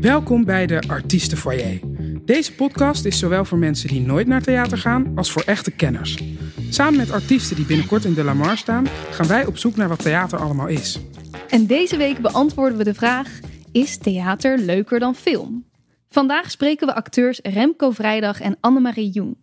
Welkom bij de Artiestenfoyer. Deze podcast is zowel voor mensen die nooit naar theater gaan als voor echte kenners. Samen met artiesten die binnenkort in de Lamar staan, gaan wij op zoek naar wat theater allemaal is. En deze week beantwoorden we de vraag: is theater leuker dan film? Vandaag spreken we acteurs Remco Vrijdag en Annemarie Jong.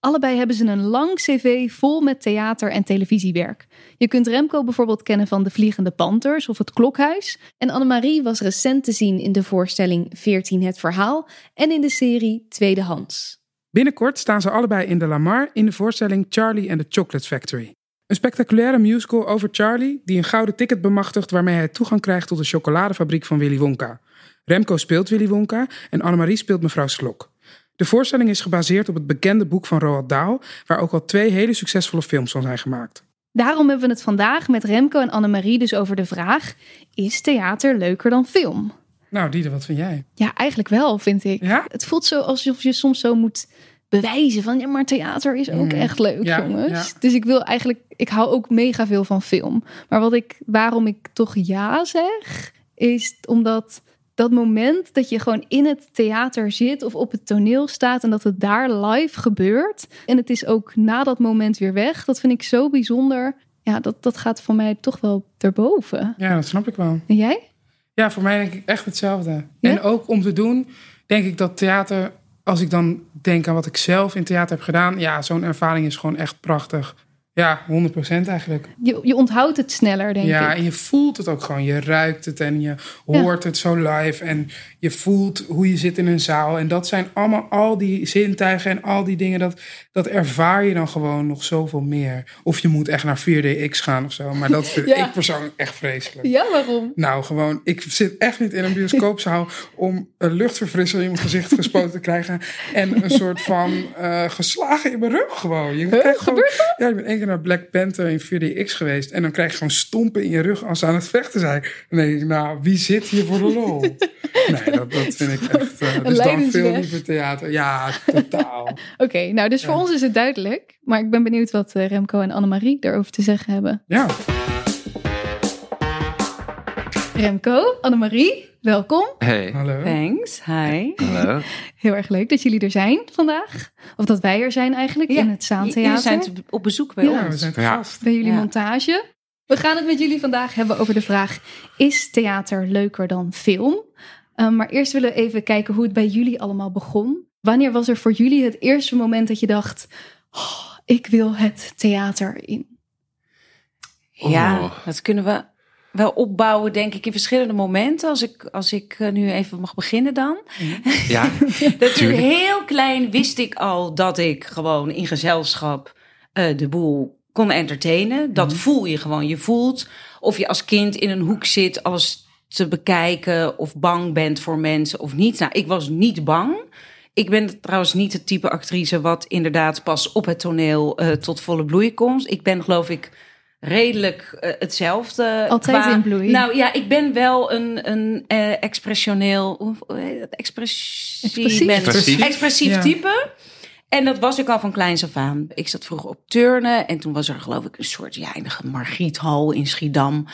Allebei hebben ze een lang cv vol met theater- en televisiewerk. Je kunt Remco bijvoorbeeld kennen van De Vliegende Panthers of Het Klokhuis. En Annemarie was recent te zien in de voorstelling 14 Het Verhaal en in de serie Tweedehands. Binnenkort staan ze allebei in de Lamar in de voorstelling Charlie and the Chocolate Factory. Een spectaculaire musical over Charlie die een gouden ticket bemachtigt waarmee hij toegang krijgt tot de chocoladefabriek van Willy Wonka. Remco speelt Willy Wonka en Annemarie speelt mevrouw Slok. De voorstelling is gebaseerd op het bekende boek van Roald Dahl, waar ook al twee hele succesvolle films van zijn gemaakt. Daarom hebben we het vandaag met Remco en Annemarie dus over de vraag: is theater leuker dan film? Nou, Diede, wat vind jij? Ja, eigenlijk wel, vind ik. Ja? Het voelt zo alsof je soms zo moet bewijzen van ja, maar theater is ook Mm. echt leuk, Ja, jongens. ja. Dus ik wil eigenlijk, ik hou ook mega veel van film. Maar wat ik, waarom ik toch ja zeg, is omdat dat moment dat je gewoon in het theater zit of op het toneel staat en dat het daar live gebeurt en het is ook na dat moment weer weg, dat vind ik zo bijzonder. Ja, dat, dat gaat voor mij toch wel erboven. Ja, dat snap ik wel. En jij? Ja, voor mij denk ik echt hetzelfde. Ja? En ook om te doen, denk ik dat theater, als ik dan denk aan wat ik zelf in theater heb gedaan, ja, zo'n ervaring is gewoon echt prachtig. Ja, 100% eigenlijk. Je, je onthoudt het sneller, denk ja, ik. en je voelt het ook gewoon. Je ruikt het en je hoort het zo live. En je voelt hoe je zit in een zaal. En dat zijn allemaal al die zintuigen en al die dingen. Dat, dat ervaar je dan gewoon nog zoveel meer. Of je moet echt naar 4DX gaan of zo. Maar dat vind Ja. ik persoonlijk echt vreselijk. Ja, waarom? Nou, gewoon, ik zit echt niet in een bioscoopzaal om een luchtverfrisser in mijn gezicht gespoten te krijgen. En een soort van eh, geslagen in mijn rug gewoon. Je krijgt gewoon ja, ik ben één keer naar Black Panther in 4DX geweest. En dan krijg je gewoon stompen in je rug als ze aan het vechten zijn. Dan denk ik, nou, wie zit hier voor de lol? nee, dat, dat vind ik echt... eh, dus dan veel liever theater. Ja, totaal. Oké, nou dus voor ons is het duidelijk. Maar ik ben benieuwd wat eh, Remco en Annemarie daarover te zeggen hebben. Ja, Remco, Annemarie, welkom. Hey. hallo. Thanks, hi. Hallo. Heel erg leuk dat jullie er zijn vandaag. Of dat wij er zijn eigenlijk in het Jullie Zaantheater. zijn te- op bezoek bij Ja, Ja, we ons. zijn te Ja. gast. Bij jullie Ja. montage. We gaan het met jullie vandaag hebben over de vraag: is theater leuker dan film? Eh, maar eerst willen we even kijken hoe het bij jullie allemaal begon. Wanneer was er voor jullie het eerste moment dat je dacht: oh, ik wil het theater in? Ja, Oh. dat kunnen we wel opbouwen, denk ik, in verschillende momenten. Als ik, als ik eh, nu even mag beginnen dan. Ja, Natuurlijk, Tuurlijk. heel klein wist ik al dat ik gewoon in gezelschap eh, de boel kon entertainen. Dat voel je gewoon. Je voelt of je als kind in een hoek zit, alles te bekijken of bang bent voor mensen of niet. Nou, ik was niet bang. Ik ben trouwens niet het type actrice wat inderdaad pas op het toneel eh, tot volle bloei komt. Ik ben geloof ik redelijk eh, hetzelfde. Altijd in bloei. Nou ja, ik ben wel een, een eh, expressioneel... Hoe hoe heet dat? Expressie, Expressief. mens. Expressief. Expressief Ja. type. En dat was ik al van kleins af aan. Ik zat vroeger op turnen en toen was er geloof ik een soort ja, Margriethal in Schiedam.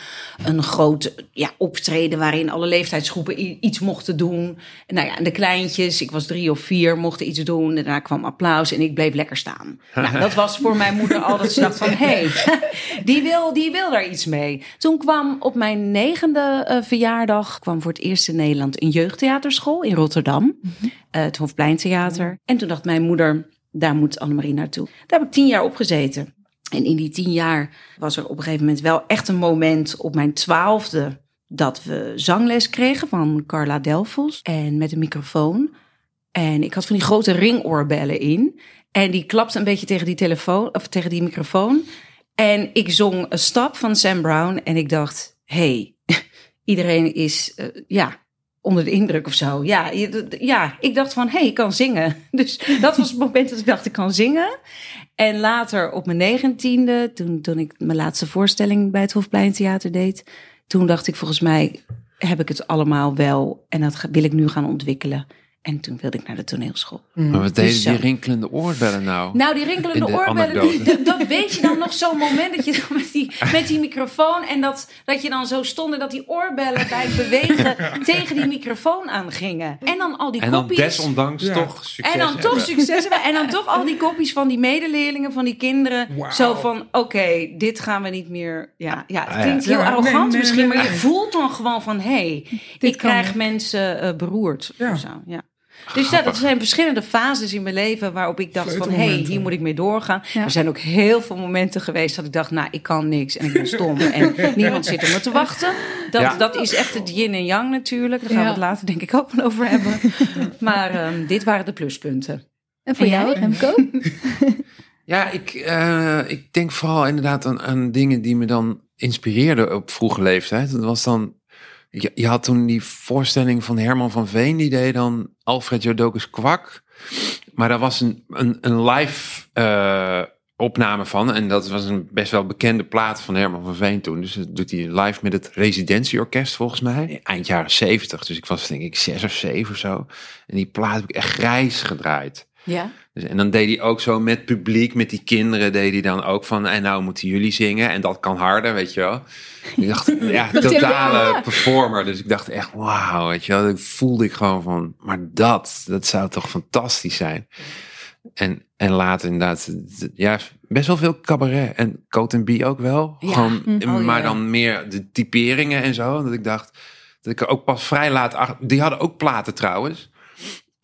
Een groot ja, optreden waarin alle leeftijdsgroepen iets mochten doen. En nou ja, en de kleintjes, ik was drie of vier, mochten iets doen. En daarna kwam applaus en ik bleef lekker staan. Nou, dat was voor mijn moeder al dat ze dacht van, hé, hey, die, wil, die wil daar iets mee. Toen kwam op mijn negende eh, verjaardag, kwam voor het eerst in Nederland een jeugdtheaterschool in Rotterdam. eh, het Hofpleintheater. En toen dacht mijn moeder, daar moet Annemarie naartoe. Daar heb ik tien jaar op gezeten. En in die tien jaar was er op een gegeven moment wel echt een moment op mijn twaalfde dat we zangles kregen van Carla Delfos en met een microfoon. En ik had van die grote ringoorbellen in. En die klapte een beetje tegen die telefoon of tegen die microfoon. En ik zong een stap van Sam Brown en ik dacht, hey, iedereen is eh, ja onder de indruk of zo. Ja, ja ik dacht van, hé, hey, ik kan zingen. Dus dat was het moment dat ik dacht, ik kan zingen. En later op mijn negentiende, toen, toen ik mijn laatste voorstelling bij het Hofpleintheater deed, toen dacht ik, volgens mij heb ik het allemaal wel en dat wil ik nu gaan ontwikkelen. En toen wilde ik naar de toneelschool. Maar wat deden Dus die zo. rinkelende oorbellen nou? Nou, die rinkelende In de oorbellen, die- dat, dat weet je dan nog zo'n moment dat je dan met die, met die microfoon en dat, dat je dan zo stond en dat die oorbellen bij het bewegen tegen die microfoon aangingen. En dan al die en dan kopjes. desondanks Ja. toch succes En dan toch succes. En dan toch al die kopjes van die medeleerlingen, van die kinderen. Zo van, oké, dit gaan we niet meer... Ja, ja het Ah, ja. klinkt heel Ja, arrogant nee, nee, misschien, nee, maar je voelt dan gewoon van... hé, hey, ik kan krijg niet. mensen eh, beroerd. Ja. Of zo, ja. Dus ja, dat zijn verschillende fases in mijn leven waarop ik dacht van, hé, hey, hier moet ik mee doorgaan. Ja. Er zijn ook heel veel momenten geweest dat ik dacht, nou, ik kan niks en ik ben stom en niemand zit op me te wachten. Dat, Ja. dat is echt het yin en yang natuurlijk. Daar gaan we het later denk ik ook wel over hebben. Maar ehm, dit waren de pluspunten. En voor En jou? Remco? Ja, ik, eh, ik denk vooral inderdaad aan, aan dingen die me dan inspireerden op vroege leeftijd. Dat was dan, je, had toen die voorstelling van Herman van Veen, die deed dan Alfred Jodokus Kwak. Maar daar was een, een, een live eh, opname van. En dat was een best wel bekende plaat van Herman van Veen toen. Dus dat doet hij live met het residentieorkest volgens mij. Eind jaren zeventig. Dus ik was denk ik zes of zeven of zo. En die plaat heb ik echt grijs gedraaid. Ja. Dus, en dan deed hij ook zo met publiek, met die kinderen, deed hij dan ook van, en nou moeten jullie zingen en dat kan harder, weet je wel. Ik dacht, ja, totale performer. Dus ik dacht echt, wauw, weet je wel. Dat voelde ik gewoon van, maar dat, dat zou toch fantastisch zijn. En, en later inderdaad, ja, best wel veel cabaret en Coat B ook wel. Ja. Gewoon, Oh, maar dan meer de typeringen en zo. Dat ik dacht, dat ik er ook pas vrij laat achter, die hadden ook platen trouwens.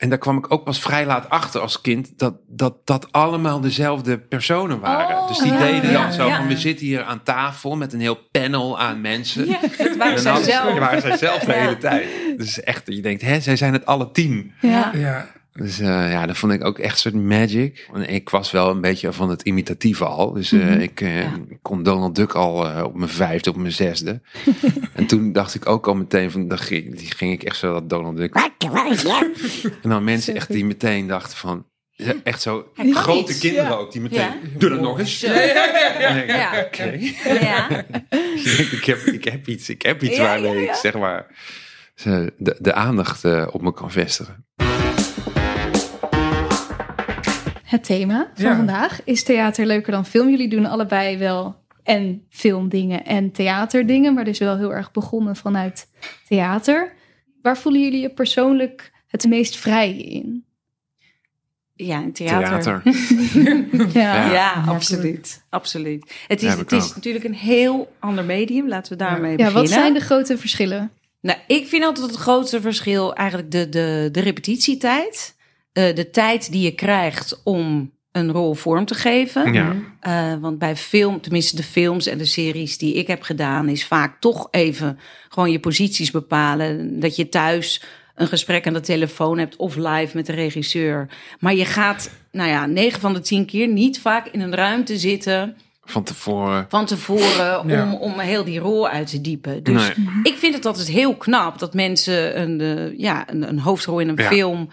En daar kwam ik ook pas vrij laat achter als kind. Dat dat, dat allemaal dezelfde personen waren. Oh, dus die ja, deden dan ja, zo ja. van... We zitten hier aan tafel met een heel panel aan mensen. Ja, dat waren En zij dan zelf. waren zij zelf de Ja. hele tijd. Dus echt, je denkt, hè, zij zijn het alle tien. Ja. Dus eh, ja, dat vond ik ook echt een soort magic. En ik was wel een beetje van het imitatieve al. Dus eh, Mhm. ik eh, Ja. kon Donald Duck al eh, op mijn vijfde, op mijn zesde. en toen dacht ik ook al meteen van, dan ging, die ging ik echt zo dat Donald Duck. en dan mensen echt die meteen dachten van, ja, echt zo grote iets, kinderen ja. ook, die meteen, Ja. doe dat nog eens. Ik, Ja. Oké. Ja. Ik denk, ik, heb, ik heb iets, ik heb iets Ja, waarmee ja, ja. ik zeg maar de, de aandacht eh, op me kan vestigen. Het thema van Ja. vandaag is theater leuker dan film. Jullie doen allebei wel en filmdingen en theaterdingen, maar dus wel heel erg begonnen vanuit theater. Waar voelen jullie je persoonlijk het meest vrij in? Ja, in theater. Theater. Ja. Ja, absoluut. absoluut. Het is, het is ook. natuurlijk een heel ander medium. Laten we daarmee Ja, beginnen. wat zijn de grote verschillen? Nou, ik vind altijd het grootste verschil eigenlijk de, de, de repetitietijd. Eh, de tijd die je krijgt om een rol vorm te geven. Ja. Eh, want bij film, tenminste de films en de series die ik heb gedaan, is vaak toch even gewoon je posities bepalen. Dat je thuis een gesprek aan de telefoon hebt of live met de regisseur. Maar je gaat, nou ja, 9 van de 10 keer niet vaak in een ruimte zitten Van tevoren. van tevoren Ja. om, om heel die rol uit te diepen. Dus Nee. ik vind het altijd heel knap dat mensen een, eh, ja, een, een hoofdrol in een Ja. film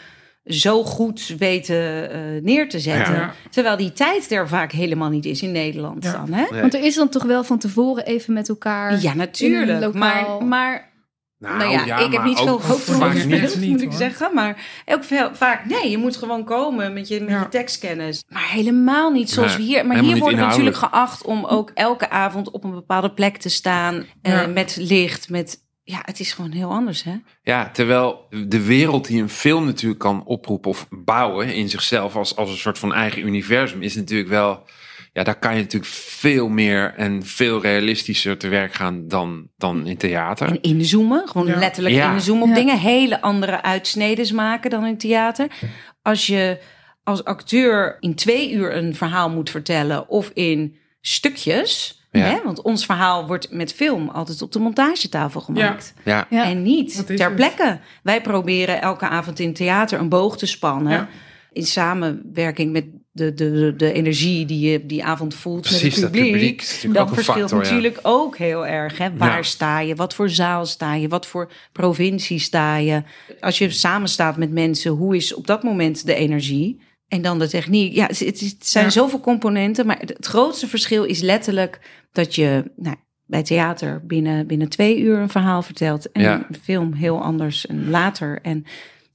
zo goed weten eh, neer te zetten. Ja. Terwijl die tijd er vaak helemaal niet is in Nederland Ja. dan. Hè? Nee. Want er is dan toch wel van tevoren even met elkaar. Ja, natuurlijk. lokaal. Maar, maar nou ja, ik heb niet veel mensen gespeeld, moet ik zeggen. Maar ook veel, vaak, nee, je moet gewoon komen met je, met Ja. je tekstkennis. Maar helemaal niet zoals Nee, we hier. Maar hier worden we natuurlijk geacht om ook elke avond op een bepaalde plek te staan. eh, met licht, met... Ja, het is gewoon heel anders, hè? Ja, terwijl de wereld die een film natuurlijk kan oproepen of bouwen in zichzelf als, als een soort van eigen universum, is natuurlijk wel. Ja, daar kan je natuurlijk veel meer en veel realistischer te werk gaan dan, dan in theater. En inzoomen, gewoon Ja. letterlijk Ja. inzoomen op Ja. dingen. Hele andere uitsneden maken dan in theater. Als je als acteur in twee uur een verhaal moet vertellen of in stukjes. Ja. Hè? Want ons verhaal wordt met film altijd op de montagetafel gemaakt. Ja, Ja. En niet ter het. plekke. Wij proberen elke avond in theater een boog te spannen. Ja. In samenwerking met de, de, de, energie die je die avond voelt precies. met het Dat publiek. Dat verschilt factor. ja. natuurlijk ook heel erg. Hè? Waar Ja. sta je? Wat voor zaal sta je? Wat voor provincie sta je? Als je samen staat met mensen, hoe is op dat moment de energie? En dan de techniek. Ja, het, zijn Ja. zoveel componenten. Maar het, het grootste verschil is letterlijk dat je nou, bij theater binnen, binnen twee uur een verhaal vertelt. En Ja. film heel anders en later. En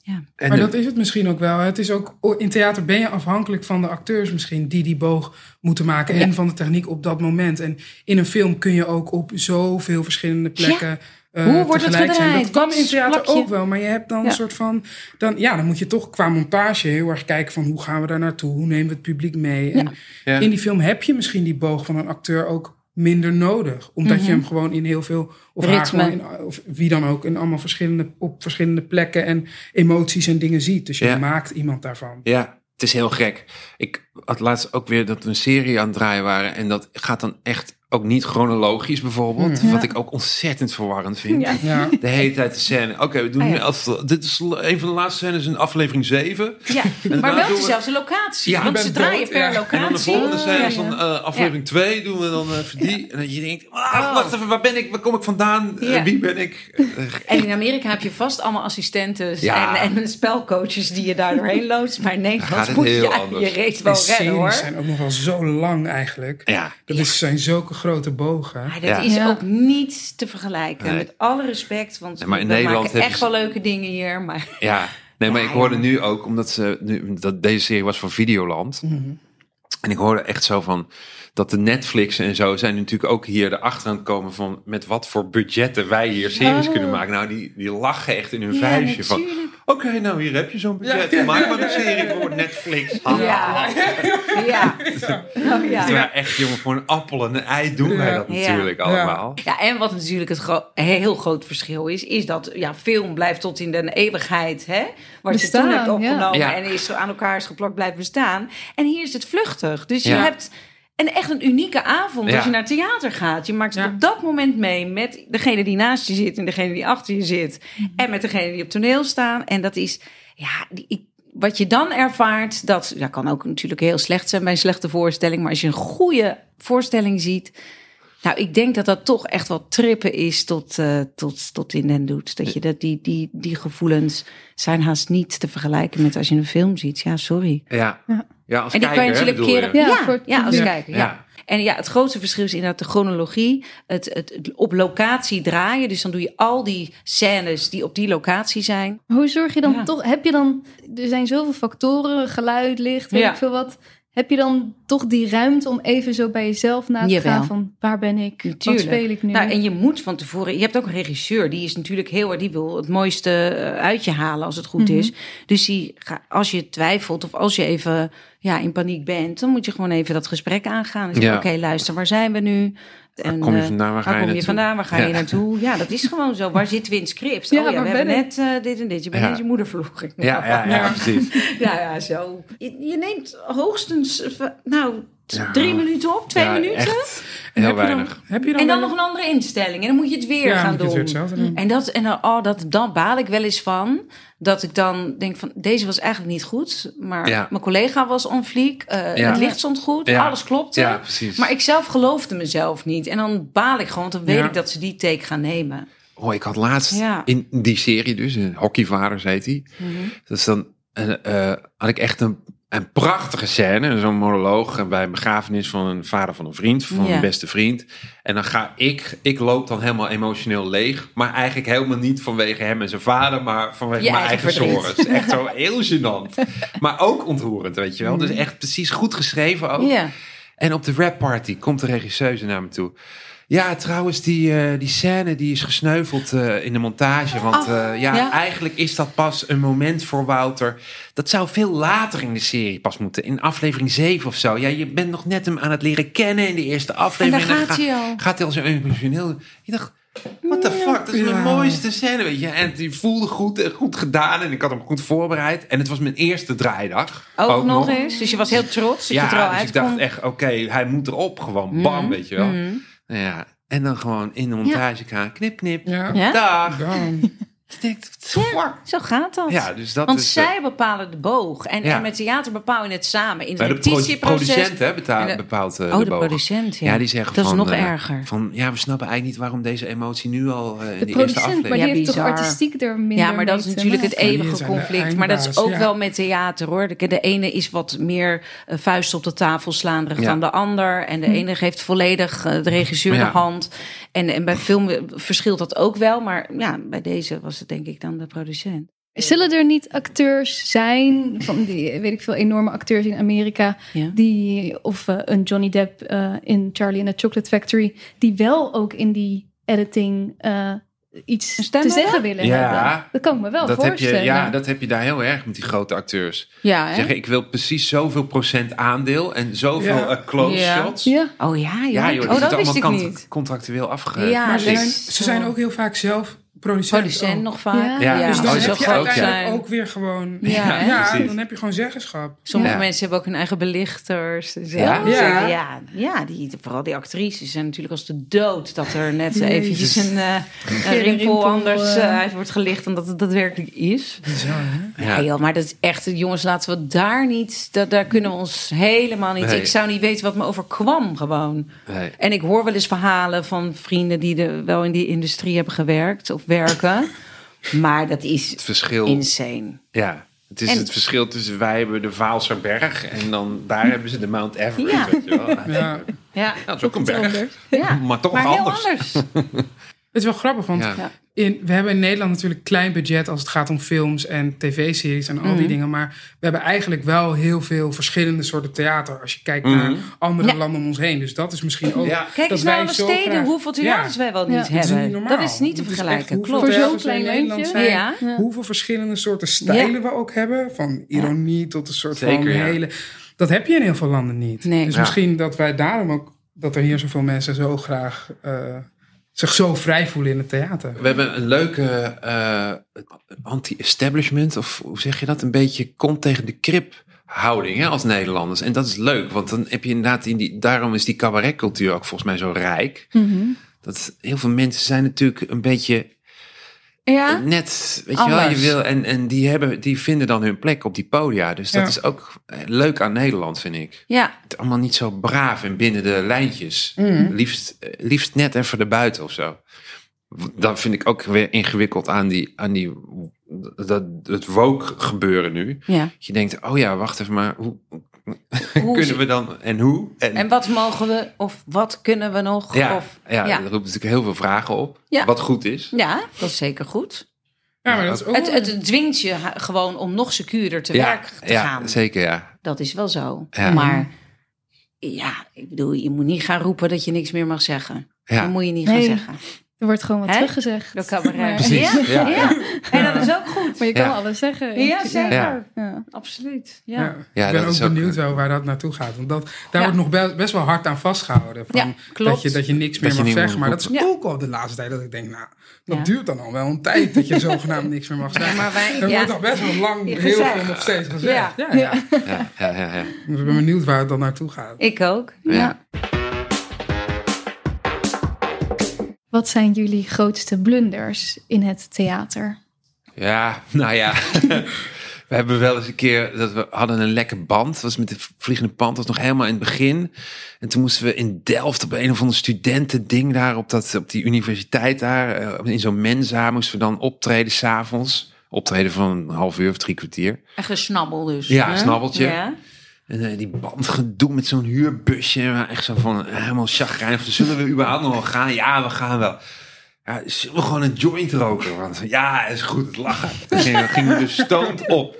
Ja. En maar de- dat is het misschien ook wel. Het is ook, in theater ben je afhankelijk van de acteurs misschien die die boog moeten maken. En van de techniek op dat moment. En in een film kun je ook op zoveel verschillende plekken eh, Hoe wordt het zijn. gedraaid? Dat kan in theater ook wel. Maar je hebt dan Ja. een soort van... Dan, ja, dan moet je toch qua montage heel erg kijken van hoe gaan we daar naartoe? Hoe nemen we het publiek mee? En Ja. in die film heb je misschien die boog van een acteur ook minder nodig. Omdat je hem gewoon in heel veel... Of haar Mhm. Ritme. gewoon in, of wie dan ook, in allemaal verschillende, op verschillende plekken en emoties en dingen ziet. Dus je maakt iemand daarvan. Ja, het is heel gek. Ik had laatst ook weer dat we een serie aan het draaien waren. En dat gaat dan echt ook niet chronologisch bijvoorbeeld. Hmm. Wat ik ook ontzettend verwarrend vind. Ja. Ja. De hele tijd de scène. Oké, we doen Ah, ja. nu als, dit is een van de laatste scènes in aflevering 7. Ja, dan maar wel we- dezelfde locatie. Ja, want ze draaien dood, per ja. locatie. En dan de volgende scène Ja, is dan eh, aflevering 2 doen we dan even die. En dat je denkt, ah, wacht even, waar ben ik? Waar kom ik vandaan? Eh, wie ben ik? Eh, En in Amerika heb je vast allemaal assistenten Ja. en, en spelcoaches die je daar doorheen loodst. Maar in Gaat Nederland het moet heel je anders. je wel redden series hoor. zijn ook nog wel zo lang eigenlijk. ja, Dat is, zijn zulke grote bogen. Maar dat Ja. is Ja. ook niet te vergelijken. Nee. Met alle respect, want Nee, maar in we Nederland maken echt ze- wel leuke dingen hier. Maar ja. Nee, maar Ja, ik hoorde ja. nu ook, omdat ze nu, dat deze serie was van Videoland. Mhm. En ik hoorde echt zo van dat de Netflix en zo zijn natuurlijk ook hier erachter aan het komen van met wat voor budgetten wij hier series Oh. kunnen maken. Nou, die, die lachen echt in hun Ja, vuistje van. Oké, nou hier heb je zo'n budget. Ja, ja, Maak ja, maar een ja, serie ja. voor Netflix. Ja. ja. Oh, ja. Terwijl echt, jongen, voor een appel en een ei doen wij Ja. dat Ja. natuurlijk Ja. allemaal. Ja, en wat natuurlijk het gro- heel groot verschil is, is dat ja, film blijft tot in de eeuwigheid, hè? Wat je Bestaan, toen hebt ja. opgenomen Ja. en is zo aan elkaar is geplakt, blijft bestaan. En hier is het vluchtig. Dus je Ja. hebt een, echt een unieke avond Ja. als je naar theater gaat. Je maakt het Ja. op dat moment mee met degene die naast je zit en degene die achter je zit. En met degene die op toneel staan. En dat is, ja, die, ik, wat je dan ervaart, dat ja, kan ook natuurlijk heel slecht zijn bij een slechte voorstelling. Maar als je een goede voorstelling ziet. Nou, ik denk dat dat toch echt wel trippen is tot, eh, tot, tot in den doet. Dat je dat, die, die, die gevoelens zijn haast niet te vergelijken met als je een film ziet. Ja, sorry. Ja, Ja. Ja als En die kan je natuurlijk keren. je? Ja, Ja, ja, als kijker. Ja. Ja. En ja, het grootste verschil is inderdaad de chronologie. Het, het, het op locatie draaien. Dus dan doe je al die scènes die op die locatie zijn. Hoe zorg je dan Ja. toch? Heb je dan? Er zijn zoveel factoren, geluid, licht, weet Ja. ik veel wat. Heb je dan toch die ruimte om even zo bij jezelf na te Jawel. gaan van waar ben ik? Wat Natuurlijk. speel ik nu? Nou, en je moet van tevoren. Je hebt ook een regisseur, die is natuurlijk heel erg. Die wil het mooiste eh, uit je halen als het goed Mhm. is. Dus die, als je twijfelt of als je even ja, in paniek bent, dan moet je gewoon even dat gesprek aangaan. En zeggen: Ja. Oké, luister, waar zijn we nu? En, kom je eh, vandaan? Waar ga je kom je naartoe? vandaan? Waar ga Ja. je naartoe? Ja, dat is gewoon zo. Waar zitten we in het script? Ja, oh ja, we hebben ik? net eh, dit en dit. Je bent Ja. net je moeder verloren. Ja, ja, ja, Ja. precies. ja, ja, zo. Je, je neemt hoogstens, eh, nou, Ja. drie minuten op, twee Ja, minuten. Echt En heel heb je dan- weinig. heb je dan En dan nog een andere instelling. En dan moet je het weer ja, gaan het doen. weer doen. En, dat, en dan, oh, dat, dan baal ik wel eens van. Dat ik dan denk van, deze was eigenlijk niet goed. Maar Ja. mijn collega was on fleek. eh, Ja. Het licht stond goed. Ja. Alles klopte. Ja, precies. Maar ik zelf geloofde mezelf niet. En dan baal ik gewoon. Want dan weet Ja. ik dat ze die take gaan nemen. Oh, ik had laatst Ja. in die serie dus, een Hockeyvaders heet die. Dus dan eh, eh, had ik echt een, een prachtige scène, zo'n monoloog bij een begrafenis van een vader van een vriend, van Ja. mijn beste vriend. En dan ga ik, ik loop dan helemaal emotioneel leeg, maar eigenlijk helemaal niet vanwege hem en zijn vader, maar vanwege Je mijn eigen sores. Echt zo heel gênant. Maar ook ontroerend, weet je wel. Dus echt precies goed geschreven ook. Ja. En op de rap party komt de regisseuse naar me toe. Ja, trouwens, die, eh, die scène die is gesneuveld eh, in de montage. Want Oh, eh, ja, ja. eigenlijk is dat pas een moment voor Wouter. Dat zou veel later in de serie pas moeten. In aflevering 7 of zo. Ja, je bent nog net hem aan het leren kennen in de eerste aflevering. daar dan gaat hij al. Gaat hij al zo emotioneel. Je dacht, what the fuck, dat is Ja. mijn mooiste scène, weet je. En die voelde goed, goed gedaan en ik had hem goed voorbereid. En het was mijn eerste draaidag. Ook, nog eens. Dus je was heel trots dat je er al Ja, dus ik dacht echt, oké, hij moet erop. Gewoon bam, weet je wel. Mhm. Nou ja, en dan gewoon in de montagekamer, knip, knip, Ja. Ja? dag. Dan. Je denkt? Zo gaat dat. Ja, dus dat Want is... eh, zij bepalen de boog. En, Ja. en met theater bepaal je het samen. In het de producent hè, betaal, En de- bepaalt eh, Oh, de boog. producent, ja. Ja, die zeggen Dat is van... nog eh, erger. Van, ja, we snappen eigenlijk niet waarom deze emotie nu al eh, in de de, eerste producent, maar aflevering... die Ja, heeft toch artistiek er minder Ja, maar dat is natuurlijk het eeuwige conflict. Maar dat is ook ja. wel met theater hoor. De, de ene is wat meer vuist op de tafel slaanderig Ja. dan de ander. En de ene geeft volledig de regisseur de hand. En, en bij film verschilt dat ook wel. Maar ja, bij deze was het denk ik dan de producent. Zullen er niet acteurs zijn, van die, weet ik veel, enorme acteurs in Amerika, Ja. die, of eh, een Johnny Depp eh, in Charlie and the Chocolate Factory, die wel ook in die editing eh, iets te zeggen willen Ja. hebben? Dat kan ik me wel dat heb je, ja, dat heb je daar heel erg met die grote acteurs. Ja, hè? Zeggen, ik wil precies zoveel procent aandeel en zoveel Ja. close Ja. shots. Ja. Oh ja, ja. Ja, joh, oh, dat is wist ik allemaal niet. contractueel afge... Ja, Maar ze zijn, ze zijn ook heel vaak zelf producent. Nog vaak. Ja. Ja, Dus dan heb dat je uiteindelijk ook weer gewoon... Ja, dan heb je gewoon zeggenschap. Sommige Ja. mensen hebben ook hun eigen belichters. Dus Ja? ja, Ja. die, vooral die actrices zijn natuurlijk als de dood dat er net Jezus. eventjes een, eh, een rimpel rimpel, anders eh, uit wordt gelicht dan dat het daadwerkelijk is. Bizar, hè? Ja. Ja. joh, maar dat is echt, jongens, laten we daar niet, dat, daar kunnen we ons helemaal niet. Nee. Ik zou niet weten wat me overkwam gewoon. Nee. En ik hoor wel eens verhalen van vrienden die de, wel in die industrie hebben gewerkt of werken. maar dat is Het verschil... insane. Ja, het is En- het verschil tussen wij hebben de Vaalserberg en dan daar hebben ze de Mount Everest. Ja. Weet je wel. Ja, Ja. Ja, dat is ook een berg, ja. maar toch maar anders. heel anders. Het is wel grappig, want Ja. In, we hebben in Nederland natuurlijk klein budget als het gaat om films en tv-series en al die Mhm. dingen. Maar we hebben eigenlijk wel heel veel verschillende soorten theater als je kijkt naar Mhm. andere Ja. landen om ons heen. Dus dat is misschien ook. Ja. Kijk dat eens wij naar alle zo steden, graag- hoeveel theaters Ja. wij wel Ja. niet Dat is hebben. niet. Dat is niet te vergelijken, hoeveel klopt. Voor zo'n klein Nederland landje. zijn. Ja. Ja. Hoeveel verschillende soorten stijlen we ook hebben. Van ironie tot een soort Zeker, van ja. hele... Dat heb je in heel veel landen niet. Nee. Dus Ja. misschien dat wij daarom ook... Dat er hier zoveel mensen zo graag... eh, zich zo vrij voelen in het theater. We hebben een leuke eh, anti-establishment, of hoe zeg je dat? Een beetje kont tegen de krip houding hè, als Nederlanders. En dat is leuk, want dan heb je inderdaad in die, daarom is die cabaretcultuur ook volgens mij zo rijk. Mhm. Dat heel veel mensen zijn natuurlijk een beetje Ja? net, weet je wel, je wil, en, en die, hebben, die vinden dan hun plek op die podia. Dus dat Ja. is ook eh, leuk aan Nederland, vind ik. Ja. Het allemaal niet zo braaf en binnen de lijntjes. Mhm. Liefst, eh, liefst net even erbuiten of zo. Dat vind ik ook weer ingewikkeld aan die, aan die dat, het woke gebeuren nu. ja. Dat je denkt, oh ja, wacht even, maar Hoe kunnen we dan en hoe? En, En wat mogen we, of wat kunnen we nog? ja, Of, ja, ja. dat roept natuurlijk heel veel vragen op. Ja. Wat goed is. ja, dat is zeker goed. Ja, maar dat is ook... Het, het dwingt je gewoon om nog secuurder te ja, werk te ja, gaan. zeker ja. Dat is wel zo. Ja. Maar ja, ik bedoel, je moet niet gaan roepen dat je niks meer mag zeggen. Ja. Dat moet je niet Nee. gaan zeggen. Er wordt gewoon wat Hè? teruggezegd. Door cabaret. Maar, Precies. Ja, Ja, ja. En dat is ook goed. maar je kan Ja. alles zeggen. Ja, zeker. Ja. Ja. Absoluut. Ja. Ja. Ja, ik ben dat ook is ook- benieuwd wel waar dat naartoe gaat. Want dat, daar Ja. wordt nog best, best wel hard aan vastgehouden. Van Ja, klopt. Dat, je, dat je niks meer je mag niet mag zeggen. Maar dat is roepen. ook al de laatste tijd dat ik denk, nou, dat Ja. duurt dan al wel een tijd dat je zogenaamd niks meer mag zeggen. Ja, maar wij- er ja. wordt al best wel lang heel gezegd. veel nog steeds gezegd. Ja. Ja. Ja, Ja, ja, ja, ja. Dus ik ben benieuwd waar het dan naartoe gaat. Ik ook. Ja. Wat zijn jullie grootste blunders in het theater? Ja, nou ja. We hebben wel eens een keer dat we hadden een lekke band. Dat was met de vliegende pand. Dat was nog helemaal in het begin. En toen moesten we in Delft op een of ander studentending daar op, dat, op die universiteit daar. eh, In zo'n mensa moesten we dan optreden s'avonds. Optreden van een half uur of drie kwartier. Echt een snabbel dus. Ja, hè? snabbeltje. Ja. En eh, die bandgedoe met zo'n huurbusje. Echt zo van eh, helemaal chagrijnig. Zullen we überhaupt nog wel gaan? Ja, we gaan wel. Ja, zullen we gewoon een joint roken? Want ja, is goed, het lachen. Toen gingen, gingen we dus stoned op.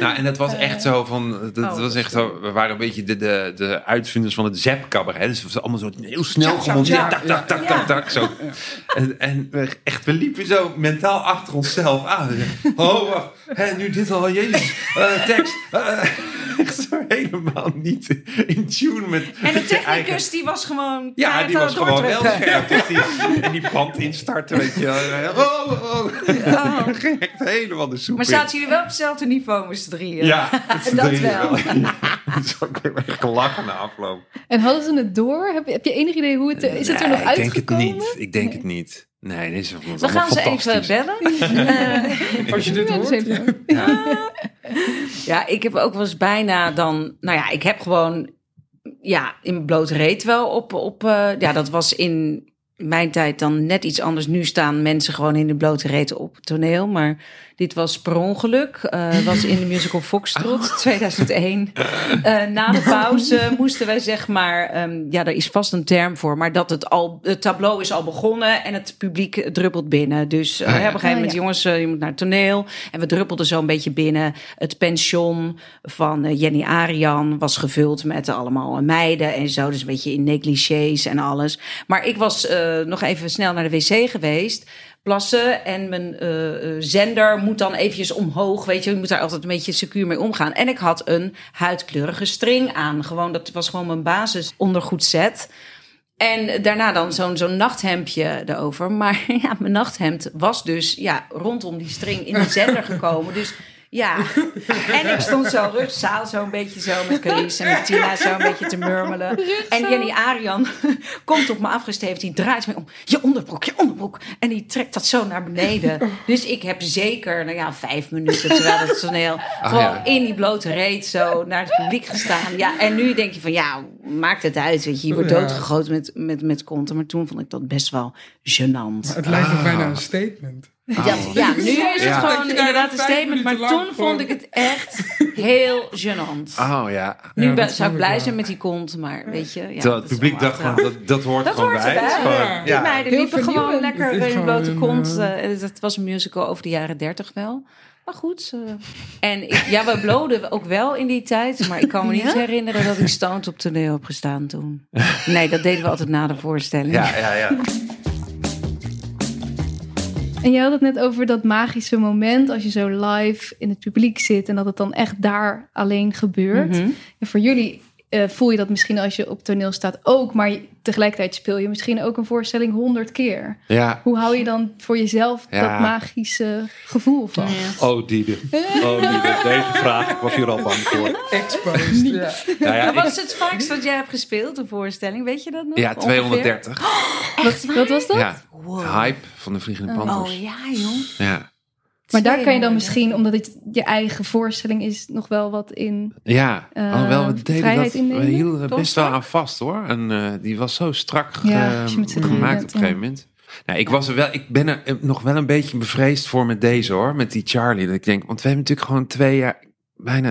Nou, en dat was echt zo van, dat Oh, was echt zo, we waren een beetje de, de, de uitvinders van het zep cabaret. Dus het was allemaal zo heel snel tjak, tak, tak, tak, tak, tak, zo. En, en we, echt, we liepen zo mentaal achter onszelf aan. We Oh, wacht, hè, nu dit al, jezus, eh, tekst. eh, echt zo helemaal niet in tune met En de eigen- technicus die was gewoon... ja, die was gewoon wel scherp. Dus die, en die band instarten, weet je wel. Oh, oh. Oh. helemaal de soep Maar zaten jullie wel op hetzelfde niveau met z'n drieën? Ja, Dat deed wel. ook weer echt gelachen na afloop. En hadden ze het door? Heb je, heb je enig idee hoe het is? het er nog Nee, ik denk het uitgekomen? niet. Ik denk Nee. het niet. Nee, dit is We gaan ze even bellen. Eh, Als je dit hoort. ja. ja, ik heb ook wel eens bijna dan... Nou ja, ik heb gewoon... Ja, in mijn blote reet wel op... op eh, ja, dat was in mijn tijd dan net iets anders. Nu staan mensen gewoon in de blote reet op het toneel. Maar dit was per ongeluk. Eh was in de musical Foxtrot 2001. Eh, na de pauze moesten wij zeg maar... ehm, ja, daar is vast een term voor. Maar dat het al... Het tableau is al begonnen en het publiek druppelt binnen. Dus eh, Ah, ja. op een gegeven Ah, moment, ja. jongens, je moet naar het toneel. En we druppelden zo een beetje binnen. Het pension van Jenny Arian was gevuld met allemaal meiden en zo. Dus een beetje in negligés en alles. Maar ik was eh, nog even snel naar de wc geweest. Plassen en mijn eh, eh, zender moet dan eventjes omhoog. Weet je, je moet daar altijd een beetje secuur mee omgaan. En ik had een huidkleurige string aan. Gewoon, dat was gewoon mijn basis ondergoedset. En daarna dan zo'n zo'n nachthemdje erover. Maar ja, mijn nachthemd was dus ja, rondom die string in de zender gekomen. Dus ja, en ik stond zo rugzaal, zo een beetje zo met Carice en met Tina zo een beetje te murmelen. En Jenny Arian komt op me afgesteefd, die draait me om. Je onderbroek, je onderbroek. En die trekt dat zo naar beneden. Dus ik heb zeker, nou ja, vijf minuten terwijl het toneel gewoon ja. in die blote reet zo naar het publiek gestaan. Ja, en nu denk je van, ja, maakt het uit, weet je. Je wordt Ja. doodgegoten met, met, met konten. Maar toen vond ik dat best wel gênant. Het lijkt ook Ah. bijna een statement. Ja, ja, nu is het gewoon inderdaad een statement. Maar toen vond ik het echt heel gênant. Oh ja. Nu ben- zou ik blij wel. zijn met die kont, maar weet je. Ja, het publiek dacht gewoon, dat, dat hoort Dat gewoon hoort bij. Het gewoon- Ja. Die meiden Heel liepen gewoon vernieuwend. lekker Het gewoon blote kont. eh, eh, dat was een musical over de jaren dertig wel. Maar goed. eh, en ik, ja, we bloden ook wel in die tijd. Maar ik kan me niet Ja? herinneren dat ik stoned op toneel heb gestaan toen. Nee, dat deden we altijd na de voorstelling. Ja, ja, ja. En je had het net over dat magische moment als je zo live in het publiek zit en dat het dan echt daar alleen gebeurt. Mhm. En voor jullie eh, voel je dat misschien als je op toneel staat ook, maar je- tegelijkertijd speel je misschien ook een voorstelling honderd keer. Ja. Hoe hou je dan voor jezelf Ja. dat magische gevoel van? Oh, Diede. Oh, Diede. Deze vraag, ik was hier al bang voor. Exposed. ja. Ja, ja, wat is het vaakst wat jij hebt gespeeld, een voorstelling? Weet je dat nog? Ja, Ongeveer? 230. Wat, wat was dat? Ja. Wow. Hype van de Vliegende Panthers. Oh ja, jong. Ja. Maar daar kan je dan 200. misschien, omdat het je eigen voorstelling is, nog wel wat in. Ja, Eh, alhoewel we deden vrijheid dat, innemen? we hielden er Toch best wel aan vast hoor. En eh, die was zo strak Ja, ge- gemaakt bent, op een gegeven moment. Nou, ik, was er wel, ik ben er nog wel een beetje bevreesd voor met deze hoor, met die Charlie. Dat ik denk, want we hebben natuurlijk gewoon twee jaar, bijna,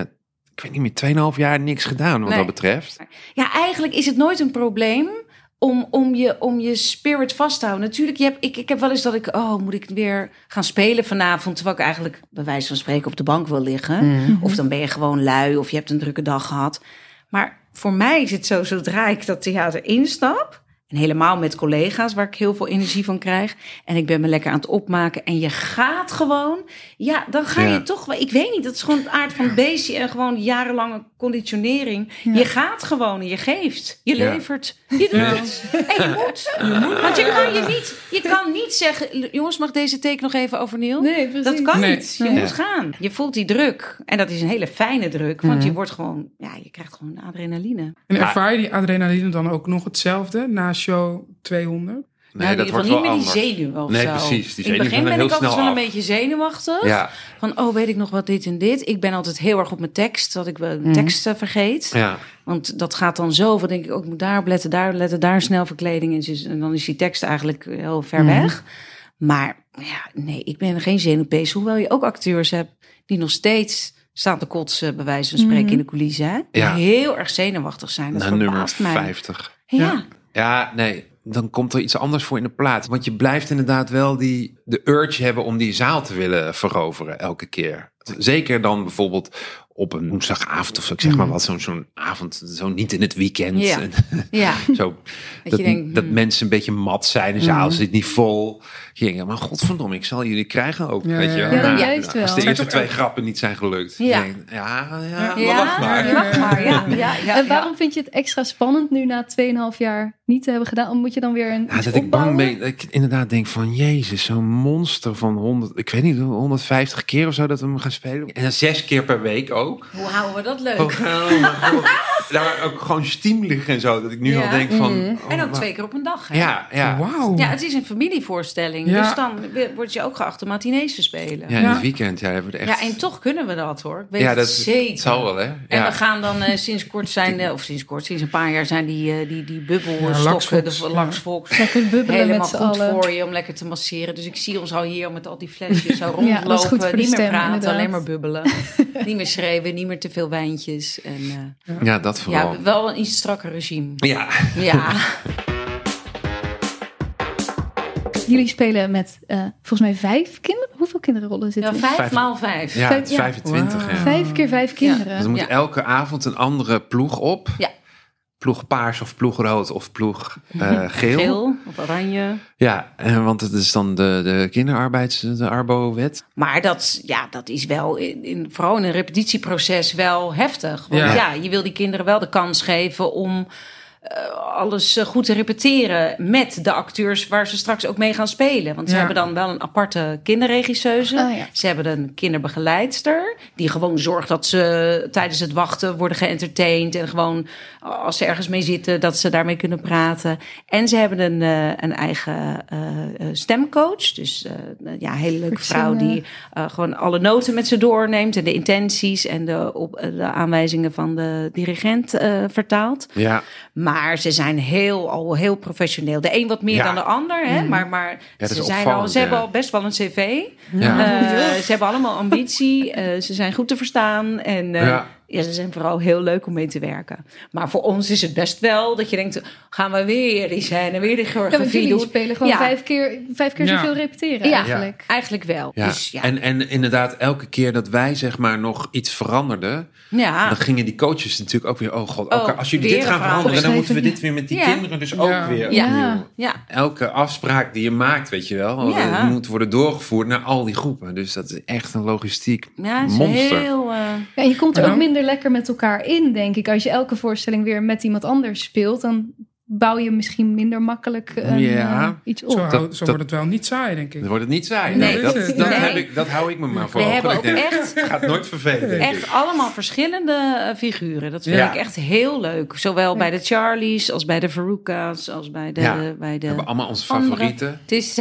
ik weet niet meer, tweeënhalf jaar niks gedaan wat Nee. dat betreft. Ja, eigenlijk is het nooit een probleem om, om, je, om je spirit vast te houden. Natuurlijk, je hebt, ik, ik heb wel eens dat ik, oh, moet ik weer gaan spelen vanavond? Terwijl ik eigenlijk bij wijze van spreken op de bank wil liggen. Mhm. Of dan ben je gewoon lui of je hebt een drukke dag gehad. Maar voor mij is het zo, zodra ik dat theater instap... en helemaal met collega's waar ik heel veel energie van krijg... en ik ben me lekker aan het opmaken en je gaat gewoon... ja, dan ga Ja. je toch... wel- Ik weet niet, dat is gewoon het aard van het beestje... en gewoon jarenlange conditionering. Je gaat gewoon en je geeft. Je Ja. levert. Je doet het. En je moet. Want je kan, je, niet, je kan niet zeggen... jongens, mag deze take nog even overnieuw? Nee, precies. Dat kan Nee. niet. Je Nee. moet gaan. Je voelt die druk. En dat is een hele fijne druk. Want je wordt gewoon... Ja, je krijgt gewoon adrenaline. En ervaar je die adrenaline dan ook nog hetzelfde na show 200? Nee, nou, dat wordt niet meer die zenuwen of Nee, zo. precies. Die In het begin ben heel ik altijd wel een beetje zenuwachtig. Ja, Van, oh, weet ik nog wat dit en dit. Ik ben altijd heel erg op mijn tekst. Dat ik wel Mhm. teksten vergeet. ja. Want dat gaat dan zo. Dan denk ik, ook ik moet daar op letten, daar op letten, daar snel verkleding. En, en dan is die tekst eigenlijk heel ver Mhm. weg. Maar ja, nee, ik ben geen zenuwpees. Hoewel je ook acteurs hebt die nog steeds staan te kotsen, bij wijze van spreken, in de coulissen. Hè? Ja. heel erg zenuwachtig zijn. Dat Na nummer verbaast mij. 50. Ja. Ja. Nee, dan komt er iets anders voor in de plaats. Want je blijft inderdaad wel die, de urge hebben om die zaal te willen veroveren elke keer. Zeker dan bijvoorbeeld op een woensdagavond of zo. Ik zeg maar wat, zo'n zo'n avond, zo niet in het weekend. Ja. En ja. zo, dat, denkt, dat hmm. mensen een beetje mat zijn. De zaal zit niet vol. Je denkt, maar godverdomme, ik zal jullie krijgen ook. Ja, weet je ja, Nou, juist wel. Als de eerste twee grappen niet zijn gelukt. Ja. ja, ja, Ja. wacht maar. ja, wacht maar. Ja, ja, ja, en waarom vind je het extra spannend nu na 2,5 jaar niet te hebben gedaan? Moet je dan weer een Ja, iets dat ik bang ben. Dat ik inderdaad denk van, jezus, zo'n monster van 100, ik weet niet, 150 keer of zo dat we hem gaan spelen. En dan zes keer per week ook. Hoe houden we dat leuk? Oh, oh. Daar ook gewoon stiemelig en zo, dat ik nu Ja. al denk van... Mhm. oh, En ook maar- twee keer op een dag. Hè? Ja, ja. Wauw. Ja, het is een familievoorstelling. Ja. Dus dan word je ook geacht om matinees te spelen. Ja, Ja, in Ja. het weekend, ja, hebben we er echt... en toch kunnen we dat hoor. Ik Weet ja, het dat zeker. het zal wel, hè? En Ja. we gaan dan eh, sinds kort zijn, eh, of sinds kort, sinds een paar jaar zijn die, eh, die, die bubbelstokken, de ja. Lekker bubbelen helemaal met z'n goed allen. voor je om lekker te masseren. Dus ik zie ons al hier met al die flesjes zo rondlopen. niet meer stem, praten, inderdaad. alleen maar bubbelen. niet meer schreeuwen, niet meer te veel wijntjes. En, eh, ja, dat vooral. ja, wel een iets strakker regime. Ja, Ja, Jullie spelen met eh, volgens mij vijf kinderen. Hoeveel kinderrollen ja zitten er? vijf, Vijf. maal vijf. ja, Ja. 25, Wauw. ja. Vijf keer vijf kinderen. Dus er moet Ja. elke avond een andere ploeg op. Ja. Ploeg paars of ploeg rood of ploeg eh, geel. Geel of oranje. Ja, eh, want het is dan de, de kinderarbeids, de Arbo-wet. Maar dat, ja, dat is wel, in, in, vooral in een repetitieproces, wel heftig. Want Ja. ja. je wil die kinderen wel de kans geven om alles eh, goed te repeteren met de acteurs waar ze straks ook mee gaan spelen. Want ze Ja. hebben dan wel een aparte kinderregisseuse. Oh, ja. Ze hebben een kinderbegeleidster die gewoon zorgt dat ze tijdens het wachten worden geëntertained. En gewoon als ze ergens mee zitten, dat ze daarmee kunnen praten. En ze hebben een, eh, een eigen eh, eh, stemcoach. Dus eh, ja, een hele leuke vrouw die eh, gewoon alle noten met ze doorneemt. En de intenties en de, op, eh, de aanwijzingen van de dirigent eh, vertaalt. Ja, Maar ze zijn heel, al heel professioneel. De een wat meer Ja. dan de ander. Hè? Maar, maar dat ze, zijn al, ze hebben al best wel een cv. ja. Eh, ze hebben allemaal ambitie. eh, ze zijn goed te verstaan. En eh, Ja. ja. ze zijn vooral heel leuk om mee te werken. Maar voor ons is het best wel dat je denkt... gaan we weer die scène, weer die Ja, choreografie jullie doen. spelen gewoon Ja. vijf keer, vijf keer Ja. zoveel repeteren Ja. eigenlijk. Eigenlijk wel. Ja. Dus, ja. En, en inderdaad, elke keer dat wij zeg maar nog iets veranderden, ja. dan gingen die coaches natuurlijk ook weer, oh god, Oh, als jullie dit gaan veranderen, dan moeten we dit weer met die Ja. kinderen dus ook Ja. weer Ja. ja. Elke afspraak die je maakt, weet je wel, Ja. moet worden doorgevoerd naar al die groepen. Dus dat is echt een logistiek Ja, monster. heel... eh, Ja, en je komt er Ja. ook minder lekker met elkaar in, denk ik. Als je elke voorstelling weer met iemand anders speelt, dan bouw je misschien minder makkelijk een, Ja. eh, iets op. Zo, Dat- zo dat- wordt het wel niet saai, denk ik. Dan wordt het niet saai. Nee. Nee, dat, Nee. dat, Nee. heb ik, dat hou ik me maar voor We hebben denk, ook echt- Het gaat nooit vervelen, denk ik. Echt allemaal verschillende eh, figuren. Dat vind Ja. ik echt heel leuk. Zowel bij de Charlies als bij de Veruca's als bij de... Ja. bij We de hebben allemaal onze andere- favorieten. Het is...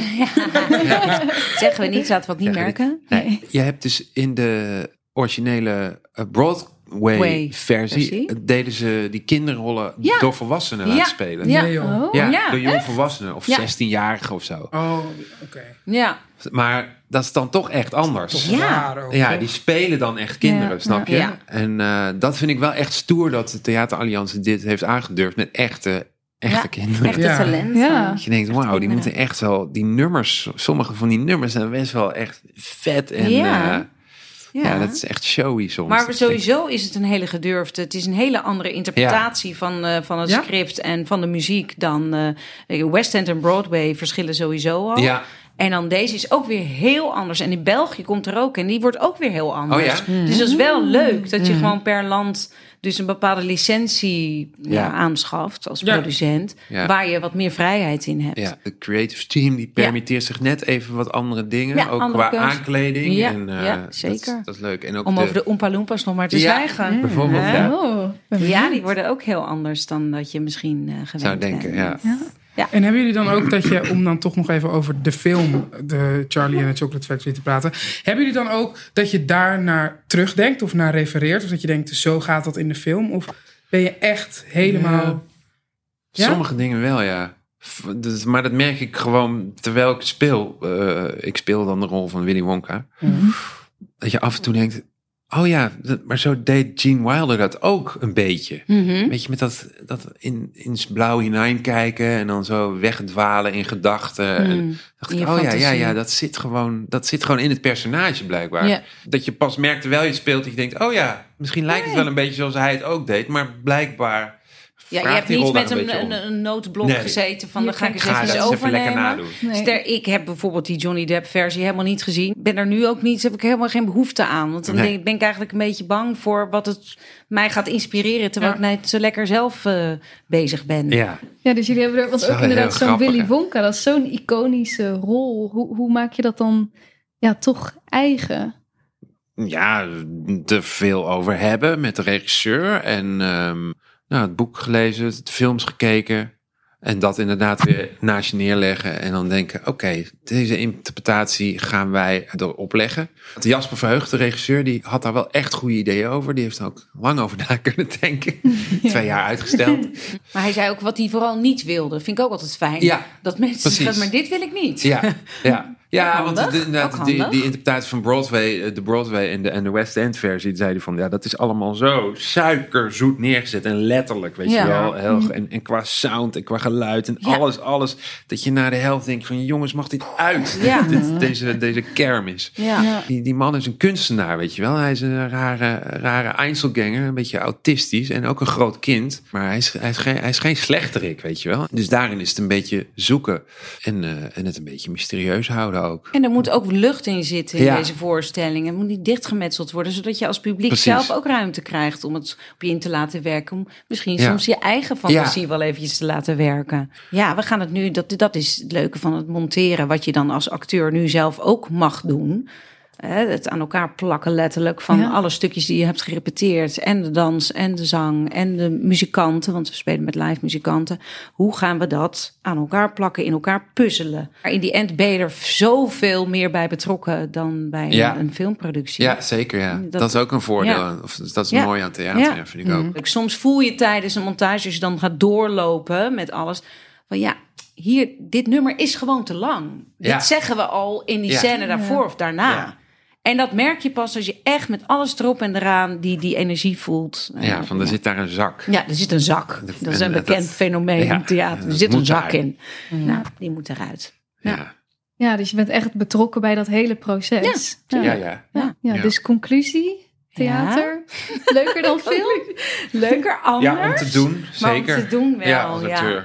Ja. Zeggen we niet, laten we het niet Zeggen we merken. Nee, je hebt dus in de originele eh, Broadway Way versie, versie. eh, deden ze die kinderrollen Ja. door volwassenen Ja. laten spelen. Ja. Nee, joh. Oh. Ja, door jongvolwassenen of Ja. 16-jarigen of zo. Oh, oké. Ja. Maar dat is dan toch echt anders. Toch Ja. raar ook, Ja, die spelen dan echt kinderen, Ja. snap je? Ja. En eh, dat vind ik wel echt stoer dat de Theateralliantie dit heeft aangedurfd met echte, echte Ja, kinderen. Echte Ja. talent. Ja. Dat je denkt, wauw, die kinderen. moeten echt wel, die nummers, sommige van die nummers zijn best wel echt vet. En Ja. Ja, ja dat is echt showy soms. Maar sowieso is het een hele gedurfde. Het is een hele andere interpretatie van, eh, van het Ja? script en van de muziek dan eh, West End en Broadway verschillen sowieso al. Ja, En dan deze is ook weer heel anders. En in België komt er ook en die wordt ook weer heel anders. Oh ja? Dus dat is wel leuk dat je gewoon per land dus een bepaalde licentie ja. Ja. aanschaft als Ja. producent. Ja. Waar je wat meer vrijheid in hebt. ja, de creative team die permitteert zich net even wat andere dingen. Ja, ook andere qua keuzes. aankleding. Ja, en, eh, ja, dat is- zeker. Dat is, leuk. En ook Om de, over de Oompa Loompas nog maar te Ja. zwijgen. bijvoorbeeld, ja. Oh, Ja, die worden ook heel anders dan dat je misschien eh gewend zou denken, bent. ja. En hebben jullie dan ook dat je, om dan toch nog even over de film, de Charlie and the Chocolate Factory te praten, hebben jullie dan ook dat je daar naar terugdenkt of naar refereert? Of dat je denkt, zo gaat dat in de film? Of ben je echt helemaal... Ja? Sommige dingen wel, ja. Dus, maar dat merk ik gewoon terwijl ik speel. Eh, ik speel dan de rol van Willy Wonka. Dat je af en toe denkt, oh ja, maar zo deed Gene Wilder dat ook een beetje. Mhm. Weet je, met dat, dat in, in het blauw hineinkijken en dan zo wegdwalen in gedachten. En dacht In ik, je oh ja, ja, ja, dat zit, gewoon, dat zit gewoon in het personage blijkbaar. Dat je pas merkt terwijl je het speelt, dat je denkt, oh ja, misschien lijkt het wel een beetje zoals hij het ook deed, maar blijkbaar Ja, je hebt niet met een een, Nee. gezeten van dan ga ik eens ga even even overnemen. Nee. Ster, ik heb bijvoorbeeld die Johnny Depp versie helemaal niet gezien. Ben er nu ook niet, heb ik helemaal geen behoefte aan. Want dan Nee. ben ik eigenlijk een beetje bang voor wat het mij gaat inspireren. Terwijl Ja. ik net zo lekker zelf eh, bezig ben. Ja, Ja, dus jullie hebben er, want ook inderdaad zo'n Willy hè? Wonka, dat is zo'n iconische rol. Hoe, hoe maak je dat dan ja, toch eigen? ja, er veel over hebben met de regisseur. En ehm, nou, het boek gelezen, de films gekeken. En dat inderdaad weer naast je neerleggen. En dan denken, oké, deze interpretatie gaan wij erop leggen. Jasper Verheugd, de regisseur, die had daar wel echt goede ideeën over. Die heeft er ook lang over na kunnen denken. Twee jaar uitgesteld. Maar hij zei ook wat hij vooral niet wilde. Vind ik ook altijd fijn. Ja, dat mensen zeggen, maar dit wil ik niet. Ja, ja. Ja, want de, inderdaad, die, interpretatie van Broadway, eh, de Broadway en de, en de West End versie, zei hij van, ja, dat is allemaal zo suikerzoet neergezet. En letterlijk, weet Ja. je wel. Heel, en, en qua sound en qua geluid en Ja. alles, alles. Dat je na de helft denkt van, jongens, mag dit uit? Ja. Dit, deze, deze kermis. Ja. Ja. Die, die man is een kunstenaar, weet je wel. Hij is een rare, rare Einzelganger, een beetje autistisch en ook een groot kind. Maar hij is, hij is, geen, hij is geen slechterik, weet je wel. Dus daarin is het een beetje zoeken en, eh, en het een beetje mysterieus houden ook. En er moet ook lucht in zitten in Ja. deze voorstelling. Het moet niet dichtgemetseld worden, zodat je als publiek Precies. zelf ook ruimte krijgt om het op je in te laten werken. Om misschien Ja. soms je eigen fantasie wel eventjes te laten werken. Ja, we gaan het nu, dat, dat is het leuke van het monteren, wat je dan als acteur nu zelf ook mag doen. Hè, Het aan elkaar plakken letterlijk van Ja. alle stukjes die je hebt gerepeteerd. En de dans en de zang en de muzikanten, want we spelen met live muzikanten. Hoe gaan we dat aan elkaar plakken, in elkaar puzzelen? Maar in die end ben je er zoveel meer bij betrokken dan bij een- Ja. een filmproductie. Ja, zeker. Ja. Dat- Dat, is ook een voordeel. Ja. Of, dat is Ja. mooi aan theater, Ja. ja. vind ik ook. Kijk, Soms voel je tijdens een montage, als je dan gaat doorlopen met alles, van ja, hier, dit nummer is gewoon te lang. Ja. Dit zeggen we al in die Ja. scène daarvoor of daarna. En dat merk je pas als je echt met alles erop en eraan die, die energie voelt. Ja, van er zit daar een zak. Ja, er zit een zak. Dat- Dat is en een dat- bekend fenomeen ja, in theater. Er zit een zak eruit. in. Nou, die moet eruit. Ja. Ja, Ja, dus je bent echt betrokken bij dat hele proces. ja, ja. ja. Ja, ja, Ja. dus conclusie, theater, leuker dan film? Leuker, anders. Ja, om te doen, Maar om zeker. te doen wel, ja,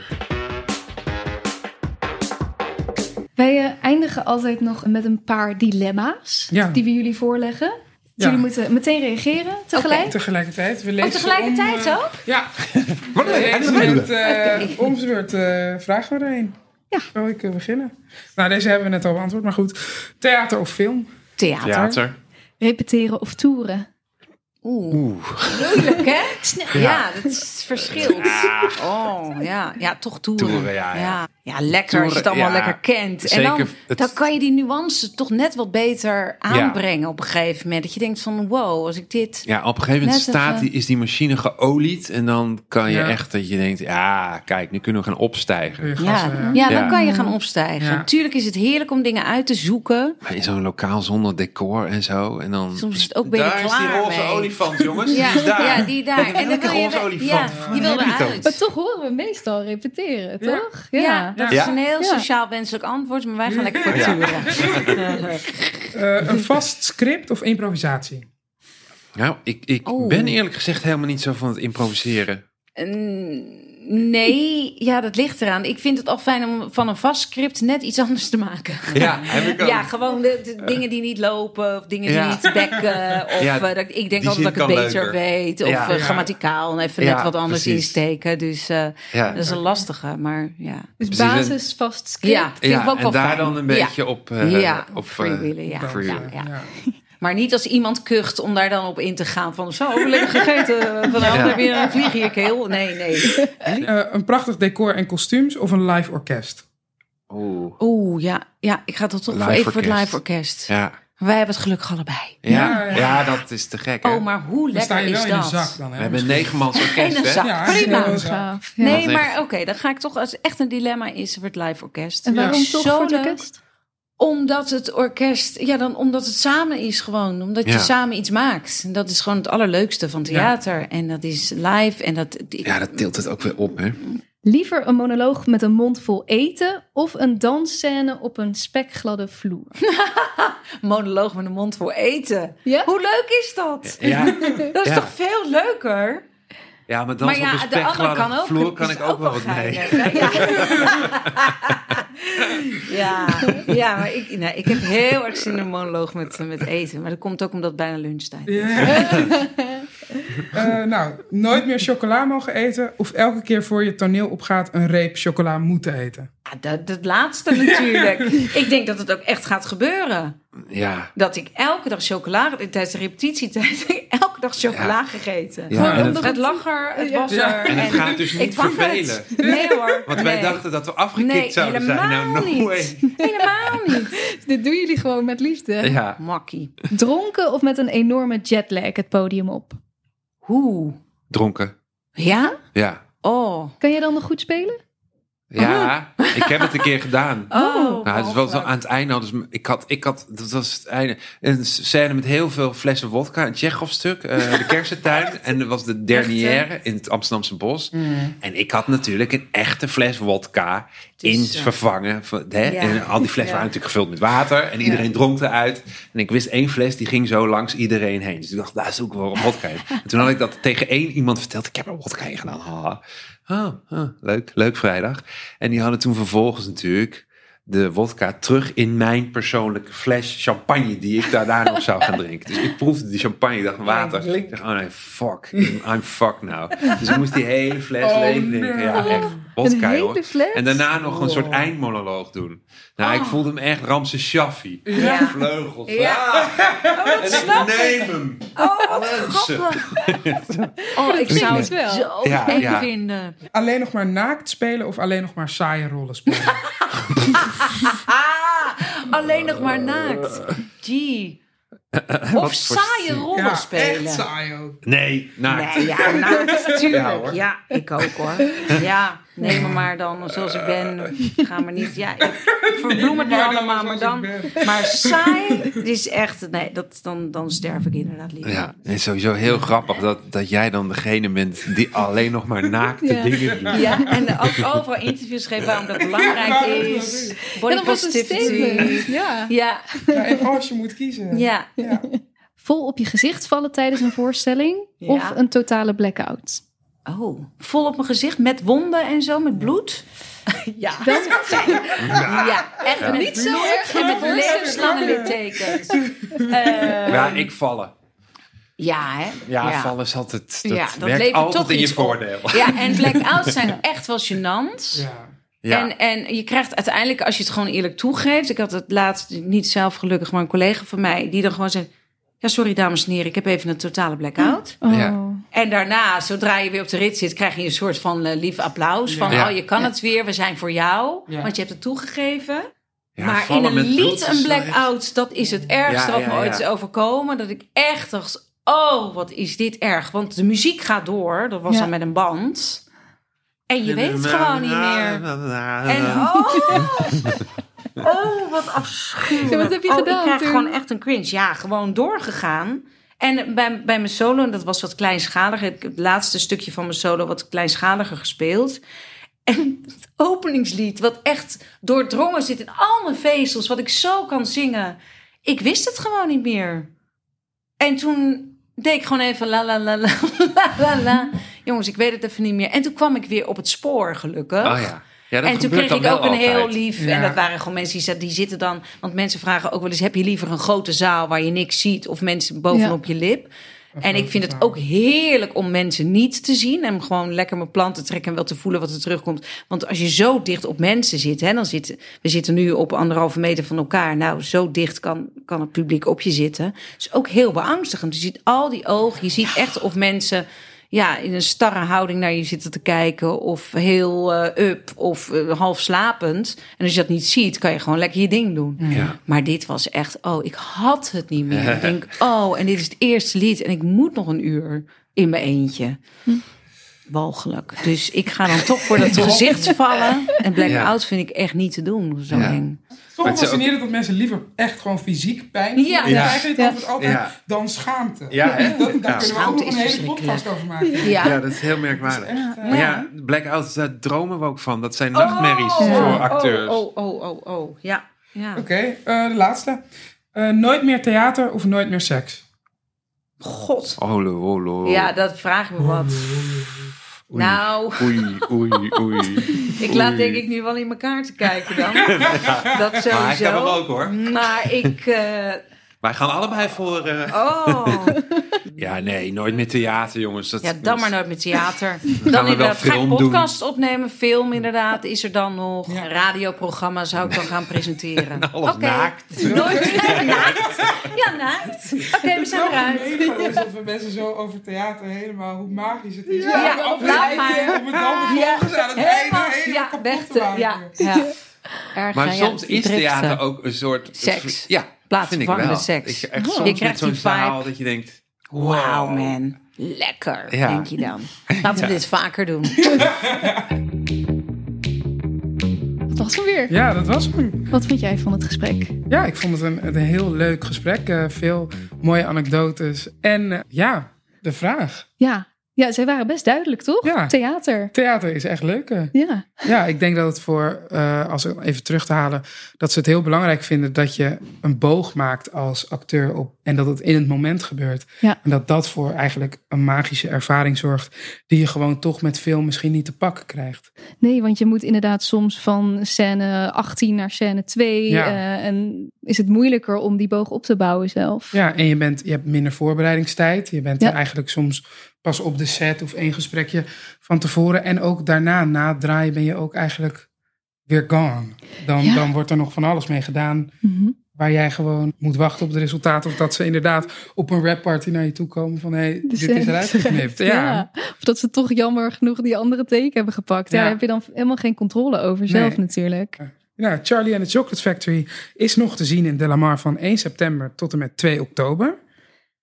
Wij eh, eindigen altijd nog met een paar dilemma's Ja. die we jullie voorleggen. Dus Ja. Jullie moeten meteen reageren tegelijk. Tegelijkertijd. We lezen Oh, tegelijkertijd om, eh, ook? Ja. Wat lezen met, eh, om beurt eh, vragen we er een. Ja. Wil ik beginnen? Nou, deze hebben we net al beantwoord, maar goed. Theater of film? Theater. Theater. Repeteren of toeren. Oeh. Oeh. Moeilijk, hè? Ja, Ja. dat is verschilt. Oh, ja. Ja, toch toeren. Toeren, ja, ja. ja. Ja, lekker als je het allemaal Toeren, ja. lekker kent. En Zeker, dan, het- dan kan je die nuance toch net wat beter aanbrengen op een gegeven moment. Dat je denkt van, wow, als ik dit... Ja, op een gegeven moment staat even- die, is die machine geolied. En dan kan je Ja. echt dat je denkt, ja, kijk, nu kunnen we gaan opstijgen. Ja, ja. ja, dan Ja. kan je gaan opstijgen. Ja. Natuurlijk is het heerlijk om dingen uit te zoeken. Maar in zo'n lokaal zonder decor en zo. En dan, Soms is het ook ben je daar is die klaar roze. Olifant, jongens. Ja, die is daar. ja, die daar. En dan wil je, olifant. ja, die wil eruit. Maar toch horen we meestal repeteren, Ja. toch? Ja, dat Ja. is een heel Ja. sociaal wenselijk antwoord, maar wij gaan lekker voor toeren. Eh, een vast script of improvisatie? Nou, ik, ik Oh. ben eerlijk gezegd helemaal niet zo van het improviseren. Nee, ja, dat ligt eraan. Ik vind het al fijn om van een vast script net iets anders te maken. Ja, heb ik ook. Ja, gewoon de, de dingen die niet lopen, of dingen die Ja. niet bekken. Of Ja, eh, dat, ik denk altijd dat ik het beter leuker. weet. Of Ja. eh, grammaticaal even Ja, net wat anders precies. insteken. Dus eh, Ja. dat is een lastige, maar ja. Dus Precies, basis vast script. Ja, vind ik ook wel en daar fijn. dan een Ja. beetje op... eh, Ja, op freewheelen, ja. Dan, eh. Maar niet als iemand kucht om daar dan op in te gaan. Van zo, lekker gegeten. Vanavond Ja. heb je een vlieg in je keel. Nee, nee. Eh, een prachtig decor en kostuums of een live orkest? Oeh. Oeh, ja, ja, ik ga toch toch Live even voor het live orkest. Ja. Wij hebben het gelukkig allebei. Ja. Ja, Ja, ja. dat is te gek, hè? Oh, maar hoe Dan sta lekker is in een dat? zak dan. Hè? We hebben een negenmans orkest, En een hè? zak. Ja, Prima. Ja. Nee, Dat maar oké, dan ga ik toch als het echt een dilemma is voor het live orkest. En waarom Ja. toch Zo voor het leuk. orkest? Omdat het orkest, ja, dan omdat het samen is gewoon. Omdat je samen iets maakt. En dat is gewoon het allerleukste van theater. En dat is live. En dat, Ja, dat tilt het ook weer op, hè? Liever een monoloog met een mond vol eten of een dansscène op een spekgladde vloer? monoloog met een mond voor eten. Ja? Hoe leuk is dat? Ja. Dat is Ja. toch veel leuker? Ja, maar dan Maar op een spekgladde vloer kan ik ook wel wat mee. Ja. ja, ja, maar ik, nee, ik heb heel erg zin in een monoloog met, met eten. Maar dat komt ook omdat het bijna lunchtijd is. Eh, nou, nooit meer chocola mogen eten of elke keer voor je toneel opgaat een reep chocola moeten eten. Ja, dat, dat laatste natuurlijk. ik denk dat het ook echt gaat gebeuren. Ja. Dat ik elke dag chocola... Tijdens de repetitietijd heb ik elke dag chocola gegeten. Ja, en het, Het lag er, het was Ja. er. en het gaat dus niet vervelen. het. Nee hoor. Want wij nee. dachten dat we afgekikt Nee, zouden zijn. Nou, helemaal no niet. way. Helemaal niet. Dit doen jullie gewoon met liefde. Ja. Makkie. Dronken of met een enorme jetlag het podium op? Hoe? Dronken. Ja? Ja. Oh. Kan je dan nog goed spelen? Ja, ik heb het een keer gedaan. Oh. Nou, het is wel zo aan het einde hadden ze, ik had, ik had, dat was het einde, een scène met heel veel flessen vodka, een Tsjechov stuk, eh, de kersentuin, en er was de dernière in het Amsterdamse bos. Mm. En ik had natuurlijk een echte fles vodka in Dus, vervangen. van- Hè? ja. En al die flessen waren natuurlijk gevuld met water en iedereen dronk eruit. En ik wist één fles, die ging zo langs iedereen heen. Dus ik dacht, daar zoeken we wel een vodka in. En toen had ik dat tegen één iemand verteld, ik heb er een vodka in gedaan. Ah, ah, leuk, leuk vrijdag. En die hadden toen vervolgens natuurlijk de wodka terug in mijn persoonlijke fles champagne die ik daarna nog zou gaan drinken. Dus ik proefde die champagne, dacht water. Ik dacht, oh nee, fuck, I'm fucked now. Dus ik moest die hele fles Oh, leeg drinken. Ja, echt vodka, een hele fles? En daarna nog een soort Oh. eindmonoloog doen. Nou, ik voelde me echt Ramse Shaffi. Ja. Vleugels. Ja. Ah, en snap ik neem hem. Oh, grappig. Oh, ik zou het wel. zo Ja, eng ja. vinden. Alleen nog maar naakt spelen of alleen nog maar saaie rollen spelen? Ah, alleen nog maar naakt. Gee. Of saaie rollen ja, spelen. echt saai ook. Nee, naakt. Nee, ja, naakt, Ja, tuurlijk. hoor. Ja, ik ook hoor. Ja, neem me maar dan zoals ik ben. Ga maar niet. Ja, ik verbloem het nu allemaal, maar dan. Maar saai, is echt. Nee, dat, dan, dan sterf ik inderdaad liever. Ja, is sowieso heel grappig dat, dat jij dan degene bent die alleen nog maar naakte Ja. dingen doet. Ja, en ook overal interviews geven waarom dat belangrijk is. Body Ja, positivity. Ja. Ja, Ja, en als je moet kiezen. ja. Ja. Vol op je gezicht vallen tijdens een voorstelling Ja. of een totale blackout? Oh, vol op mijn gezicht met wonden en zo, met bloed. Ja, ja echt Ja. Niet zo erg met voorstelling. levenslange littekens. Eh, Ja, ik vallen. ja, hè? Ja, vallen is altijd, dat, Ja, dat werkt levert altijd toch in je op. voordeel. Ja, en blackouts zijn echt wel gênant. Ja. Ja. En, en je krijgt uiteindelijk, als je het gewoon eerlijk toegeeft... Ik had het laatst, niet zelf gelukkig, maar een collega van mij... die dan gewoon zegt... Ja, sorry dames en heren, ik heb even een totale blackout. Oh. Ja. En daarna, zodra je weer op de rit zit... krijg je een soort van eh, lief applaus. Van, Ja. oh, je kan het weer, we zijn voor jou. Ja. Want je hebt het toegegeven. Ja, maar in een lied een wel echt- blackout, dat is het ergste Ja, wat me ooit ja. is overkomen. Dat ik echt dacht, oh, wat is dit erg. Want de muziek gaat door. Dat was Ja. dan met een band. En je weet het gewoon niet meer. En oh, oh wat afschuwelijk. Ja, wat heb je oh, gedaan Ik krijg toen? gewoon echt een cringe. Ja, gewoon doorgegaan. En bij, bij mijn solo, en dat was wat kleinschaliger. Ik heb het laatste stukje van mijn solo wat kleinschaliger gespeeld. En het openingslied, wat echt doordrongen zit in al mijn vezels, wat ik zo kan zingen. Ik wist het gewoon niet meer. En toen deed ik gewoon even la la la la la la la. Jongens, ik weet het even niet meer. En toen kwam ik weer op het spoor, gelukkig. Oh ja. Ja dat en toen kreeg ik ook een heel lief. Ja. En dat waren gewoon mensen die, die zitten dan. Want mensen vragen ook wel eens: heb je liever een grote zaal waar je niks ziet? Of mensen bovenop je lip? En ik vind het ook heerlijk om mensen niet te zien. En gewoon lekker mijn plan te trekken en wel te voelen wat er terugkomt. Want als je zo dicht op mensen zit, hè, dan zitten we zitten nu op anderhalve meter van elkaar. Nou, zo dicht kan, kan het publiek op je zitten. is ook heel beangstigend. Je ziet al die ogen. Je ziet echt of mensen ja, in een starre houding naar je zitten te kijken. Of heel eh, up of eh, half slapend. En als je dat niet ziet, kan je gewoon lekker je ding doen. Ja. Maar dit was echt, oh, ik had het niet meer. ik denk, oh, en dit is het eerste lied. En ik moet nog een uur in mijn eentje. Walgelijk. Dus ik ga dan toch voor dat gezicht vallen. En blackout vind ik echt niet te doen. Zo Ja. eng. Is fascinerend dat mensen liever echt gewoon fysiek pijn Ja. Ja. krijgen Ja. het altijd Ja. dan schaamte. Ja, hè? Dat, daar Ja. kunnen we ook nog een is hele podcast over maken. Ja. Ja, dat is heel merkwaardig. Maar ja, blackouts, daar dromen we ook van. Dat zijn nachtmerries Oh, voor oh, acteurs. Oh, oh, oh, oh, Ja. ja. Oké, eh, de laatste. Eh, nooit meer theater of nooit meer seks? God. Olo, olo. Ja, dat vraag me wat. Oei. Nou, Oei, oei, oei. ik laat Oei. denk ik nu wel in elkaar te kijken dan. Dat sowieso. Maar hij kan hem ook, hoor. Maar ik... eh, Wij gaan allebei voor... eh, oh, Ja, nee, nooit meer theater, jongens. Dat, ja, dan maar nooit met theater. gaan Dan we wel inderdaad, ga ik doen. podcast opnemen, film inderdaad, is er dan nog. Ja. Een radioprogramma zou ik dan gaan presenteren. Alles Oké. naakt. Nooit naakt. Ja, naakt. Oké, we zijn eruit. is dat we mensen zo over theater helemaal, hoe magisch het is. Ja, af- laat maar. Om het dan Ja, vervolgens aan het helemaal, einde helemaal ja, kapot weg te maken. ja, ja. Erg, Maar ja, soms is theater ook een soort... Seks. Ja, Plaatsvervangende seks. Ik, echt Je soms met krijgt zo'n zaal dat je denkt... Wauw, man. Lekker, Ja. denk je dan. Laten we Ja. dit vaker doen. Dat was hem weer. Ja, dat was hem. Wat vind jij van het gesprek? Ja, ik vond het een, een heel leuk gesprek. eh, veel mooie anekdotes. En eh, ja, de vraag. Ja, ja zij waren best duidelijk, toch? Ja. Theater. Theater is echt leuk. eh. Ja. Ja, ik denk dat het voor, eh, als we even terug te halen, dat ze het heel belangrijk vinden dat je een boog maakt als acteur op en dat het in het moment gebeurt. Ja. En dat dat voor eigenlijk een magische ervaring zorgt die je gewoon toch met film misschien niet te pakken krijgt. Nee, want je moet inderdaad soms van scène 18 naar scène 2. Ja. eh, en is het moeilijker om die boog op te bouwen zelf. Ja, en je, bent, je hebt minder voorbereidingstijd. Je bent Ja. er eigenlijk soms pas op de set of één gesprekje van tevoren. En ook daarna, na het draaien, ben je ook eigenlijk weer gone. Dan, Ja. dan wordt er nog van alles mee gedaan. Mhm. Waar jij gewoon moet wachten op de resultaten. Of dat ze inderdaad op een rapparty naar je toe komen van... hé, hey, dit is eruit geknipt. Ja. Of dat ze toch jammer genoeg die andere take hebben gepakt. Ja, Ja. daar heb je dan helemaal geen controle over zelf Nee. natuurlijk. Nou, Charlie and the Chocolate Factory is nog te zien in Delamar van 1 september tot en met 2 oktober.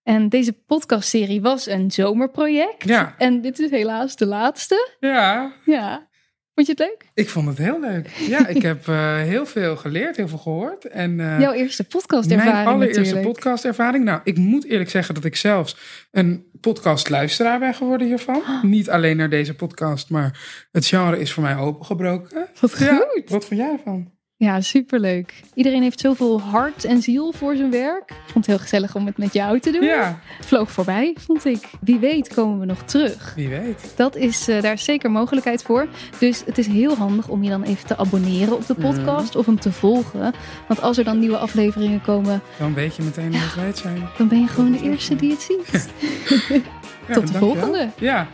En deze podcastserie was een zomerproject. Ja. En dit is helaas de laatste. Ja, Ja. Vond je het leuk? ik vond het heel leuk. Ja, ik heb eh, heel veel geleerd, heel veel gehoord. En, eh, Jouw eerste podcastervaring Mijn allereerste natuurlijk. podcastervaring. Nou, ik moet eerlijk zeggen dat ik zelfs een podcastluisteraar ben geworden hiervan. Niet alleen naar deze podcast, maar het genre is voor mij opengebroken. Wat Ja, goed. wat vond jij ervan? Ja, superleuk. Iedereen heeft zoveel hart en ziel voor zijn werk. Ik vond het heel gezellig om het met jou te doen. Ja, Vloog voorbij, vond ik. Wie weet komen we nog terug. wie weet. Dat is, eh, daar is zeker mogelijkheid voor. Dus het is heel handig om je dan even te abonneren op de podcast of hem te volgen. Want als er dan nieuwe afleveringen komen, Dan weet je meteen dat wij het zijn. dan ben je gewoon de eerste die het ziet. Ja, Tot de volgende. Ja,